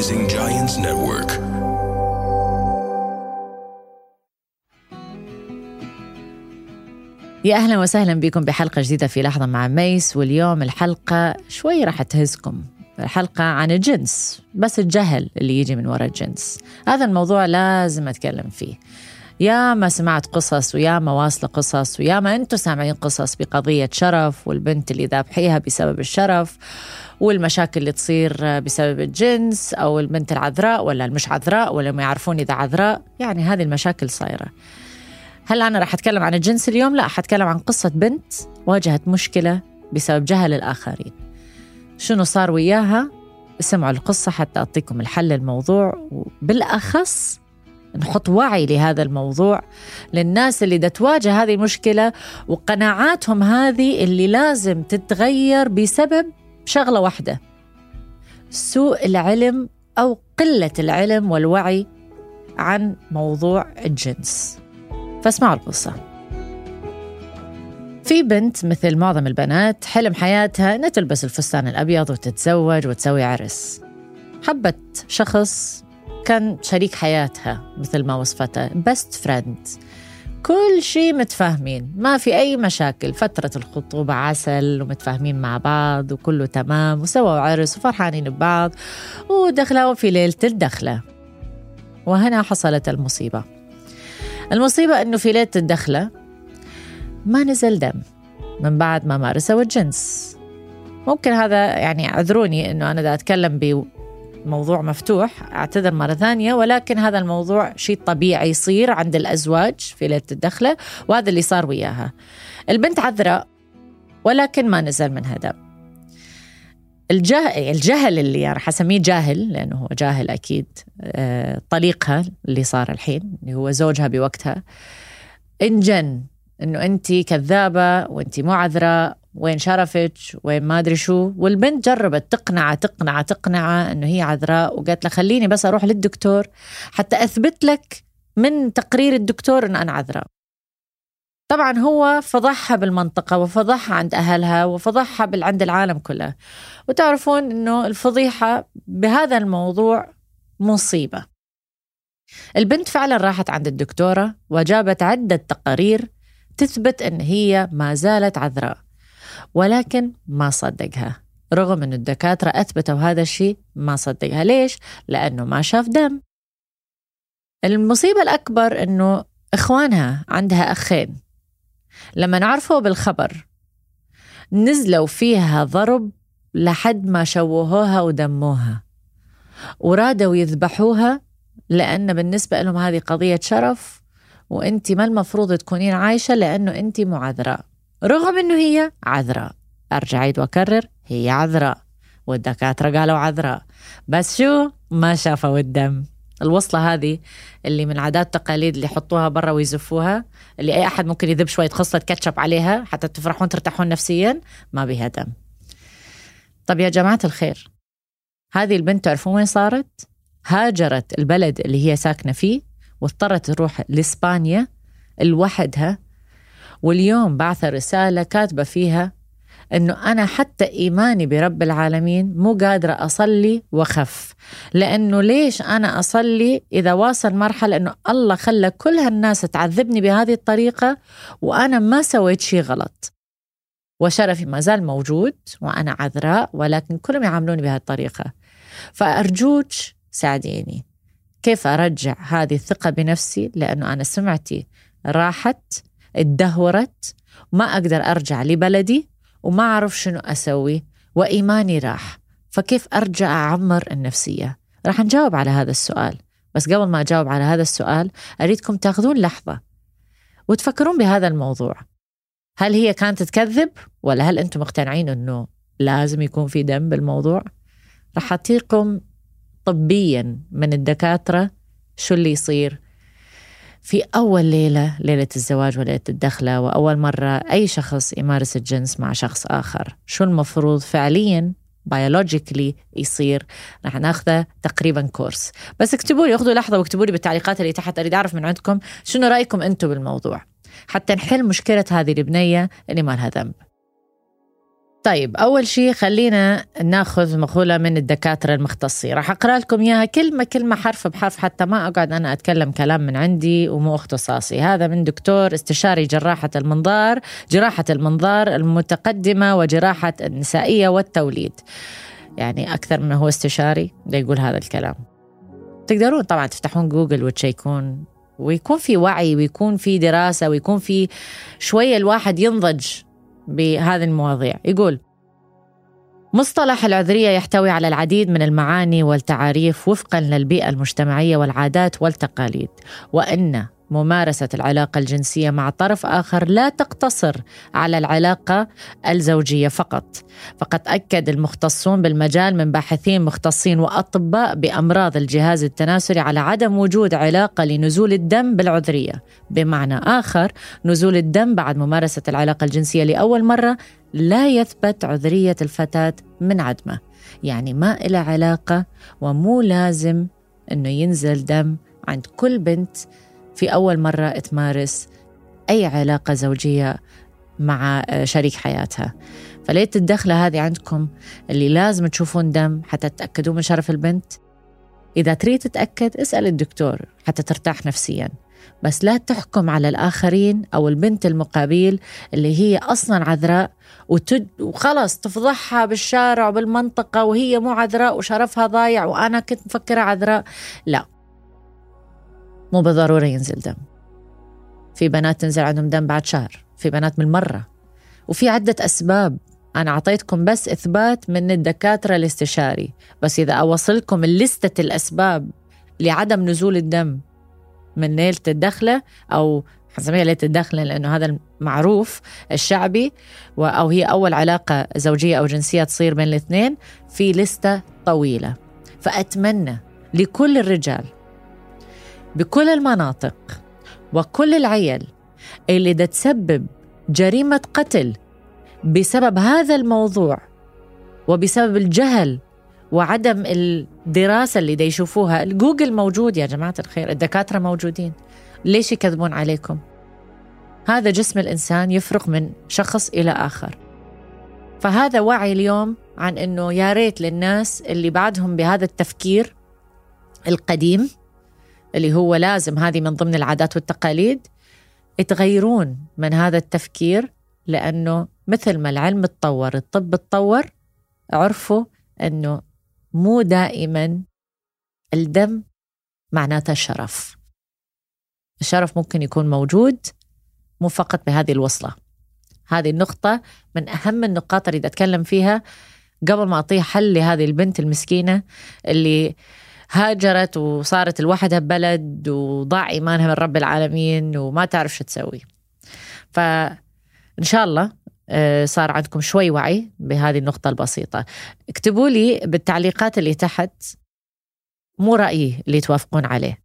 Rising Giants Network. يا أهلا وسهلا بكم بحلقة جديدة في لحظة مع ميس واليوم الحلقة شوي راح تهزكم. الحلقة عن الجنس بس الجهل اللي يجي من وراء الجنس. هذا الموضوع لازم أتكلم فيه. يا ما سمعت قصص ويا ما واصلة قصص ويا ما أنتم سامعين قصص بقضية شرف والبنت اللي ذابحيها بسبب الشرف والمشاكل اللي تصير بسبب الجنس أو البنت العذراء ولا المش عذراء ولا ما يعرفون إذا عذراء يعني هذه المشاكل صايرة هل أنا راح أتكلم عن الجنس اليوم؟ لا حتكلم عن قصة بنت واجهت مشكلة بسبب جهل الآخرين شنو صار وياها؟ اسمعوا القصة حتى أعطيكم الحل للموضوع وبالأخص نحط وعي لهذا الموضوع للناس اللي دا تواجه هذه المشكلة وقناعاتهم هذه اللي لازم تتغير بسبب شغلة واحدة سوء العلم أو قلة العلم والوعي عن موضوع الجنس. فاسمعوا القصة. في بنت مثل معظم البنات حلم حياتها إنها تلبس الفستان الأبيض وتتزوج وتسوي عرس. حبت شخص كان شريك حياتها مثل ما وصفته. بست فريند كل شيء متفاهمين. ما في أي مشاكل. فترة الخطوبة عسل ومتفاهمين مع بعض وكله تمام وسووا عرس وفرحانين ببعض ودخلوا في ليلة الدخلة. وهنا حصلت المصيبة. المصيبة أنه في ليلة الدخلة ما نزل دم من بعد ما مارسوا الجنس. ممكن هذا يعني اعذروني إنه أنا دا أتكلم بموضوع مفتوح أعتذر مرة ثانية ولكن هذا الموضوع شيء طبيعي يصير عند الأزواج في ليلة الدخلة وهذا اللي صار وياها. البنت عذراء ولكن ما نزل منها دم الجهل, الجهل اللي راح أسميه جاهل لأنه هو جاهل أكيد آه، طليقها اللي صار الحين اللي هو زوجها بوقتها. انجن إنه انت كذابة وانت مو عذراء وين شرفك وين ما أدري شو. والبنت جربت تقنع تقنع تقنع إنه هي عذراء وقالت له خليني بس أروح للدكتور. حتى أثبت لك من تقرير الدكتور إن أنا عذراء. طبعا هو فضحها بالمنطقة وفضحها عند أهلها وفضحها عند العالم كله. وتعرفون أنه الفضيحة بهذا الموضوع مصيبة. البنت فعلا راحت عند الدكتورة وجابت عدة تقارير تثبت أن هي ما زالت عذراء. ولكن ما صدقها. رغم أن الدكاترة أثبتوا هذا الشيء ما صدقها. ليش؟ لأنه ما شاف دم. المصيبة الأكبر أنه إخوانها عندها أخين. لما عرفوا بالخبر نزلوا فيها ضرب لحد ما شوهوها ودموها. ورادوا يذبحوها لأن بالنسبة لهم هذه قضية شرف وانت ما المفروض تكونين عايشة لأنه انت مو عذراء رغم إنه هي عذراء. أرجع عيد وأكرر هي عذراء. والدكاترة قالوا عذراء. بس شو؟ ما شافوا الدم. الوصلة هذه اللي من عادات تقاليد اللي يحطوها برا ويزفوها اللي أي أحد ممكن يذب شوية خصلة كاتشب عليها حتى تفرحون ترتاحون نفسيا ما بها دم. طب يا جماعة الخير هذه البنت تعرفون وين صارت؟ هاجرت البلد اللي هي ساكنة فيه واضطرت تروح لإسبانيا لوحدها واليوم بعث رسالة كاتبة فيها إنه أنا حتى إيماني برب العالمين مو قادرة أصلي وخف. لأنه ليش أنا أصلي إذا واصل مرحلة إنه الله خلى كل هالناس تعذبني بهذه الطريقة وأنا ما سويت شيء غلط. وشرفي ما زال موجود وأنا عذراء ولكن كلهم يعاملوني بهذه الطريقة. فأرجوك ساعديني. كيف أرجع هذه الثقة بنفسي؟ لأنه أنا سمعتي راحت اتدهورت ما أقدر أرجع لبلدي وما أعرف شنو أسوي وإيماني راح. فكيف أرجع أعمر النفسية؟ راح نجاوب على هذا السؤال. بس قبل ما أجاوب على هذا السؤال أريدكم تاخذون لحظة وتفكرون بهذا الموضوع. هل هي كانت تكذب؟ ولا هل أنتم مقتنعين أنه لازم يكون في دم بالموضوع راح أعطيكم طبيا من الدكاترة شو اللي يصير. في أول ليلة ليلة الزواج وليلة الدخلة وأول مرة أي شخص يمارس الجنس مع شخص آخر. شو المفروض فعليا؟ biologically يصير. رح ناخذه تقريبا كورس بس اكتبوا لي اخذوا لحظة واكتبوا لي بالتعليقات اللي تحت أريد أعرف من عندكم شنو رأيكم أنتم بالموضوع. حتى نحل مشكلة هذه البنية اللي ما لها ذنب. طيب أول شيء خلينا ناخذ مقولة من الدكاترة المختصين راح أقرأ لكم إياها كلمة كلمة حرف بحرف حتى ما أقعد أنا أتكلم كلام من عندي ومو اختصاصي. هذا من دكتور استشاري جراحة المنظار جراحة المنظار المتقدمة وجراحة النسائية والتوليد. يعني أكثر من هو استشاري ده يقول هذا الكلام. تقدرون طبعا تفتحون جوجل وتشيكون ويكون في وعي ويكون في دراسة ويكون في شوية الواحد ينضج بهذه المواضيع. يقول مصطلح العذرية يحتوي على العديد من المعاني والتعاريف وفقا للبيئة المجتمعية والعادات والتقاليد وأن ممارسة العلاقة الجنسية مع طرف آخر لا تقتصر على العلاقة الزوجية فقط. فقد أكد المختصون بالمجال من باحثين مختصين وأطباء بأمراض الجهاز التناسلي على عدم وجود علاقة لنزول الدم بالعذرية. بمعنى آخر نزول الدم بعد ممارسة العلاقة الجنسية لأول مرة لا يثبت عذرية الفتاة من عدمه. يعني ما إلى علاقة ومو لازم أنه ينزل دم عند كل بنت في أول مرة تمارس أي علاقة زوجية مع شريك حياتها. فليت الدخلة هذه عندكم اللي لازم تشوفون دم حتى تتأكدوا من شرف البنت. إذا تريد تتأكد اسأل الدكتور حتى ترتاح نفسيا. بس لا تحكم على الآخرين أو البنت المقابل اللي هي أصلا عذراء وتد وخلص تفضحها بالشارع وبالمنطقة وهي مو عذراء وشرفها ضايع وأنا كنت مفكرة عذراء. لا. مو بالضرورة ينزل دم. في بنات تنزل عندهم دم بعد شهر في بنات من مرة وفي عدة أسباب. أنا أعطيتكم بس إثبات من الدكاترة الاستشاري. بس إذا أوصلكم اللستة الأسباب لعدم نزول الدم من ليلة الدخلة أو حنسميها ليلة الدخلة لأنه هذا المعروف الشعبي أو هي أول علاقة زوجية أو جنسية تصير بين الاثنين في لستة طويلة. فأتمنى لكل الرجال بكل المناطق وكل العيل اللي دا تسبب جريمة قتل بسبب هذا الموضوع وبسبب الجهل وعدم الدراسة اللي دا يشوفوها. جوجل موجود يا جماعة الخير الدكاترة موجودين. ليش يكذبون عليكم؟ هذا جسم الإنسان يفرق من شخص إلى آخر. فهذا وعي اليوم عن أنه يا ريت للناس اللي بعدهم بهذا التفكير القديم اللي هو لازم هذه من ضمن العادات والتقاليد يتغيرون من هذا التفكير لأنه مثل ما العلم تطور الطب تطور عرفوا أنه مو دائما الدم معناته الشرف الشرف ممكن يكون موجود مو فقط بهذه الوصلة. هذه النقطة من أهم النقاط اللي أتكلم فيها قبل ما أعطيه حل لهذه البنت المسكينة اللي هاجرت وصارت لوحدها ببلد وضاع إيمانها من رب العالمين وما تعرف شو تسوي. فإن شاء الله آه، صار عندكم شوي وعي بهذه النقطة البسيطة. اكتبوا لي بالتعليقات اللي تحت مو رأيي اللي توافقون عليه.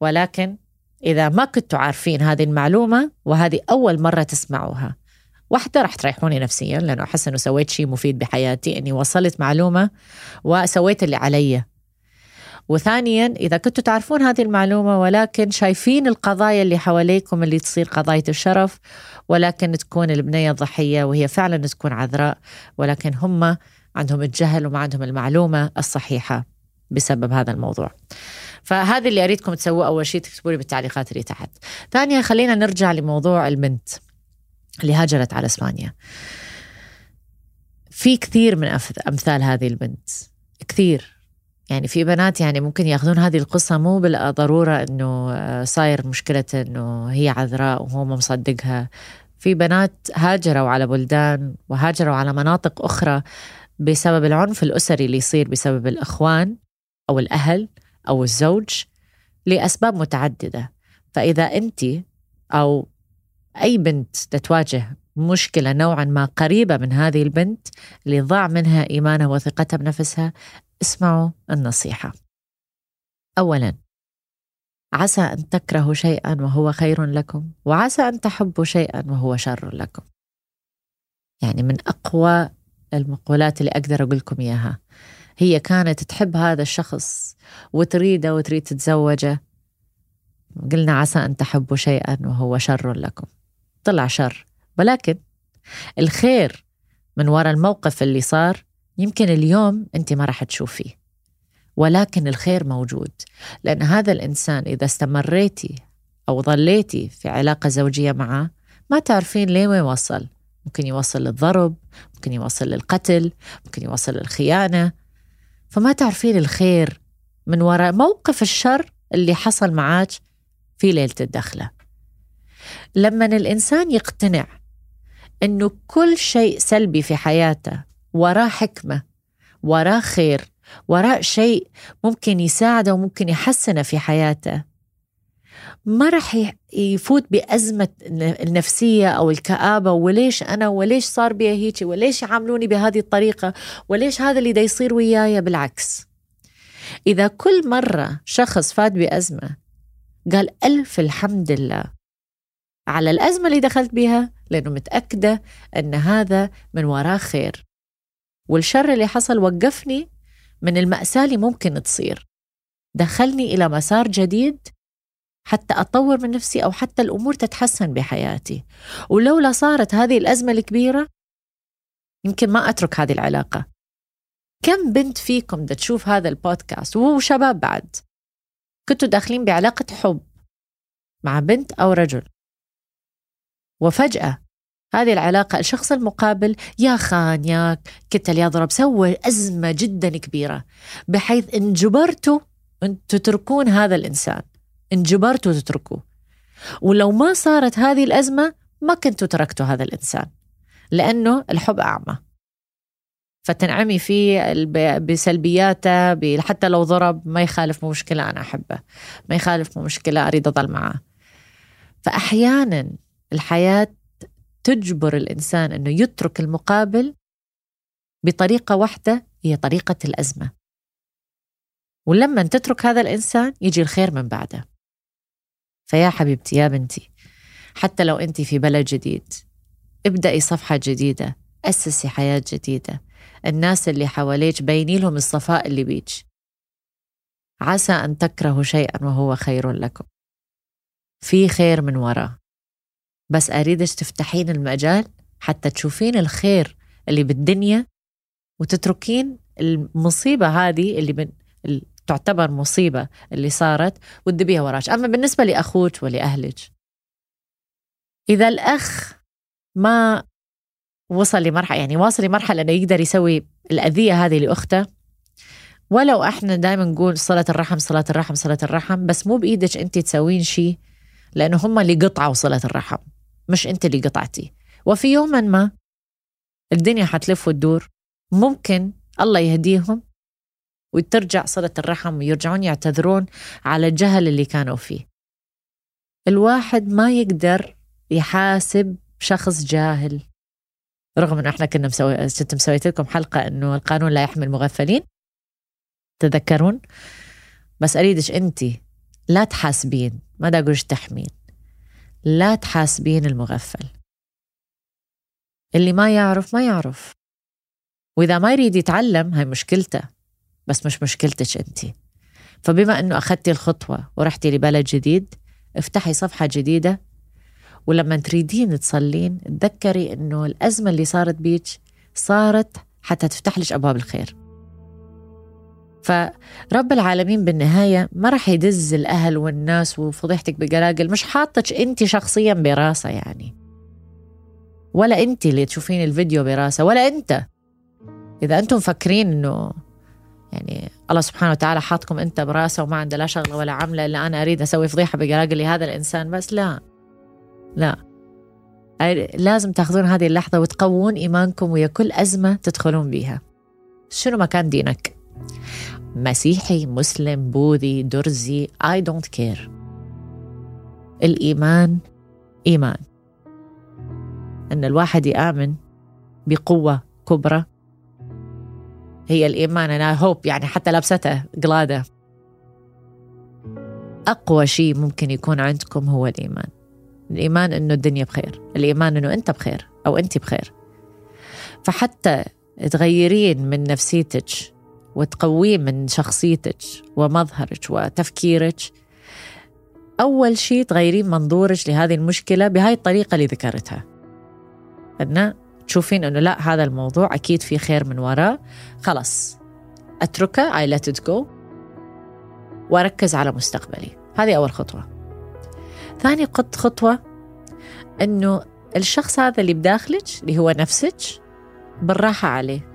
ولكن إذا ما كنتوا عارفين هذه المعلومة وهذه أول مرة تسمعوها واحدة راح تريحوني نفسيا لأنه أحس أنه سويت شيء مفيد بحياتي أني وصلت معلومة وسويت اللي علي. وثانيا إذا كنتوا تعرفون هذه المعلومة ولكن شايفين القضايا اللي حواليكم اللي تصير قضايا الشرف ولكن تكون البنية ضحية وهي فعلا تكون عذراء ولكن هم عندهم الجهل وما عندهم المعلومة الصحيحة بسبب هذا الموضوع. فهذا اللي أريدكم تسووه أول شيء تكتبوا لي بالتعليقات اللي تحت. ثانيا خلينا نرجع لموضوع البنت اللي هاجرت على إسبانيا. في كثير من أمثال هذه البنت كثير. يعني في بنات يعني ممكن ياخذون هذه القصة مو بالضرورة إنه آه، صاير مشكلة إنه هي عذراء وهو مصدقها. في بنات هاجروا على بلدان وهاجروا على مناطق أخرى بسبب العنف الأسري اللي يصير بسبب الإخوان أو الأهل أو الزوج لأسباب متعددة. فإذا أنت أو أي بنت تتواجه مشكلة نوعا ما قريبة من هذه البنت اللي ضاع منها إيمانها وثقتها بنفسها اسمعوا النصيحة. أولا عسى أن تكرهوا شيئا وهو خير لكم وعسى أن تحبوا شيئا وهو شر لكم. يعني من أقوى المقولات اللي أقدر أقول لكم إياها. هي كانت تحب هذا الشخص وتريده وتريد تتزوجه. قلنا عسى أن تحبوا شيئا وهو شر لكم. طلع شر. ولكن الخير من وراء الموقف اللي صار يمكن اليوم أنت ما راح تشوفيه ولكن الخير موجود لأن هذا الإنسان إذا استمريتي أو ظليتي في علاقة زوجية معه ما تعرفين ليه وين وصل. ممكن يوصل للضرب ممكن يوصل للقتل ممكن يوصل للخيانة. فما تعرفين الخير من وراء موقف الشر اللي حصل معك في ليلة الدخلة. لما الإنسان يقتنع أنه كل شيء سلبي في حياته وراه حكمة وراه خير وراء شيء ممكن يساعده وممكن يحسنه في حياته. ما راح يفوت بأزمة النفسية أو الكآبة وليش أنا وليش صار بي هيك وليش يعاملوني بهذه الطريقة وليش هذا اللي دا يصير وياي؟ بالعكس. إذا كل مرة شخص فات بأزمة قال ألف الحمد لله على الأزمة اللي دخلت بها لأنه متأكدة أن هذا من وراه خير. والشر اللي حصل وقفني من المأساة اللي ممكن تصير. دخلني إلى مسار جديد حتى أطور من نفسي أو حتى الأمور تتحسن بحياتي. ولولا صارت هذه الأزمة الكبيرة يمكن ما أترك هذه العلاقة. كم بنت فيكم تشوف هذا البودكاست؟ وشباب بعد. كنتوا داخلين بعلاقة حب مع بنت أو رجل. وفجأة هذه العلاقة الشخص المقابل يا خان يا كتل يا ضرب سوى أزمة جدا كبيرة بحيث انجبرتوا أن تتركون هذا الإنسان انجبرتوا تتركوه. ولو ما صارت هذه الأزمة ما كنتوا تركتوا هذا الإنسان لأنه الحب أعمى. فتنعمي فيه بسلبياته حتى لو ضرب ما يخالف مو مشكلة أنا أحبه ما يخالف مو مشكلة أريد أضل معاه. فأحيانا الحياة تجبر الإنسان أنه يترك المقابل بطريقة واحدة هي طريقة الأزمة. ولما تترك هذا الإنسان يجي الخير من بعده. فيا حبيبتي يا بنتي حتى لو أنت في بلد جديد ابدأي صفحة جديدة أسسي حياة جديدة. الناس اللي حواليك بيني لهم الصفاء اللي بيك. عسى أن تكرهوا شيئا وهو خير لكم. في خير من وراه بس أريدك تفتحين المجال حتى تشوفين الخير اللي بالدنيا وتتركين المصيبة هذه اللي من تعتبر مصيبة اللي صارت وتدبيها وراك. أما بالنسبة لأخوك ولأهلك إذا الأخ ما وصل لمرحلة يعني واصل لمرحلة أنه يقدر يسوي الأذية هذه لأخته ولو إحنا دائما نقول صلة الرحم صلة الرحم صلة الرحم بس مو بإيدك أنت تسوين شيء لأنه هم اللي قطعوا صلة الرحم. مش أنت اللي قطعتي وفي يوم ما الدنيا حتلف وتدور ممكن الله يهديهم وترجع صلة الرحم ويرجعون يعتذرون على الجهل اللي كانوا فيه. الواحد ما يقدر يحاسب شخص جاهل. رغم إنه إحنا كنا مسوي كنت مسويت لكم حلقة إنه القانون لا يحمي المغفلين. تذكرون؟ بس أريدش انت لا تحاسبين ما دا اقولش تحمين. لا تحاسبين المغفل. اللي ما يعرف ما يعرف. وإذا ما يريد يتعلم هاي مشكلته. بس مش مشكلتك أنت. فبما إنه أخذتي الخطوة ورحتي لبلد جديد افتحي صفحة جديدة. ولما تريدين تصلين تذكري إنه الأزمة اللي صارت بيك صارت حتى تفتح لك أبواب الخير. فرب العالمين بالنهاية ما راح يدز الأهل والناس وفضيحتك بقلاقل مش حاطك أنت شخصيا براسة يعني. ولا أنت اللي تشوفين الفيديو براسة ولا أنت. إذا أنتم مفكرين إنه يعني الله سبحانه وتعالى حاطكم أنت براسة وما عنده لا شغلة ولا عملة الا أنا أريد أسوي فضيحة بقلاقل لهذا الإنسان بس لا. لا. لازم تاخذون هذه اللحظة وتقوون إيمانكم ويا كل أزمة تدخلون بيها. شنو مكان دينك؟ مسيحي مسلم بوذي درزي I don't care. الإيمان إيمان. أن الواحد يآمن بقوة كبرى. هي الإيمان أنا هوب يعني حتى لابسته قلادة. أقوى شيء ممكن يكون عندكم هو الإيمان. الإيمان إنه الدنيا بخير الإيمان إنه أنت بخير أو أنت بخير. فحتى تغيرين من نفسيتك وتقوين من شخصيتك ومظهرك وتفكيرك. أول شيء تغيرين منظورك لهذه المشكلة بهاي الطريقة اللي ذكرتها. أن تشوفين أنه لا هذا الموضوع أكيد في خير من وراه. خلاص أتركه اي let it go. وأركز على مستقبلي. هذه أول خطوة. ثاني خطوة أنه الشخص هذا اللي بداخلك اللي هو نفسك بالراحة عليه.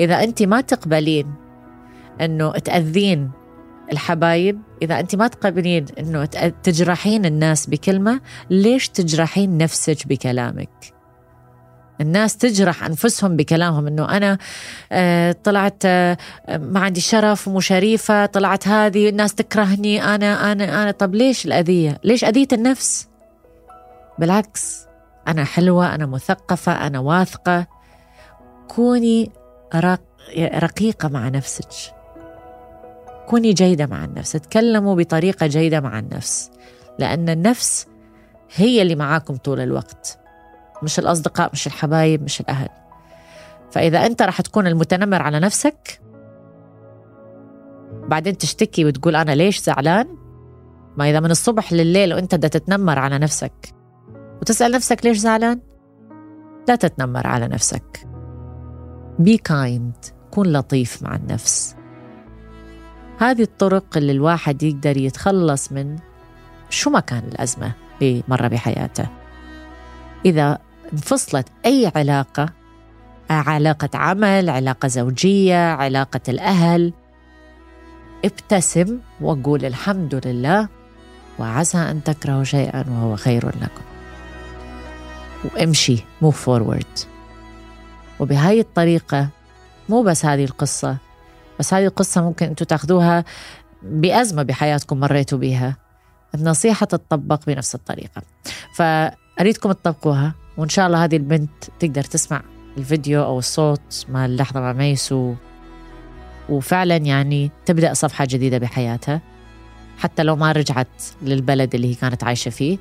إذا انت ما تقبلين إنه تأذين الحبايب إذا أنت ما تقبلين أنه تجرحين الناس بكلمة ليش تجرحين نفسك بكلامك؟ الناس تجرح أنفسهم بكلامهم أنه أنا آه، طلعت آه، ما عندي شرف ومو شريفة طلعت هذه الناس تكرهني أنا أنا أنا. طب ليش الأذية؟ ليش أذية النفس؟ بالعكس أنا حلوة أنا مثقفة أنا واثقة. كوني رقيقة مع نفسك. كوني جيدة مع النفس. تكلموا بطريقة جيدة مع النفس. لأن النفس هي اللي معاكم طول الوقت. مش الأصدقاء مش الحبايب مش الأهل. فإذا أنت راح تكون المتنمر على نفسك بعدين تشتكي وتقول أنا ليش زعلان؟ ما إذا من الصبح لليل وأنت بدها تتنمر على نفسك وتسأل نفسك ليش زعلان؟ لا تتنمر على نفسك. بي كايند كون لطيف مع النفس. هذه الطرق اللي الواحد يقدر يتخلص من شو ما كان الأزمة اللي مر بحياته. إذا انفصلت أي علاقة علاقة عمل علاقة زوجية علاقة الأهل ابتسم وقول الحمد لله وعسى أن تكرهوا شيئا وهو خير لكم. وامشي. مو فورورد وبهاي الطريقة مو بس هذه القصة بس هذه القصة ممكن أنتم تاخذوها بأزمة بحياتكم مريتوا بيها. النصيحة تطبق بنفس الطريقة. فأريدكم تطبقوها وإن شاء الله هذه البنت تقدر تسمع الفيديو أو الصوت مع اللحظة مع ميسو. وفعلا يعني تبدأ صفحة جديدة بحياتها حتى لو ما رجعت للبلد اللي هي كانت عايشة فيه.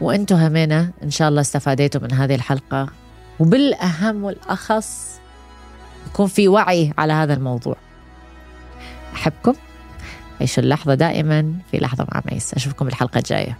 وأنتم همينة إن شاء الله استفاديتوا من هذه الحلقة. وبالأهم والأخص يكون في وعي على هذا الموضوع. أحبكم عيشوا اللحظة دائما في لحظة مع ميس. أشوفكم الحلقة الجاية.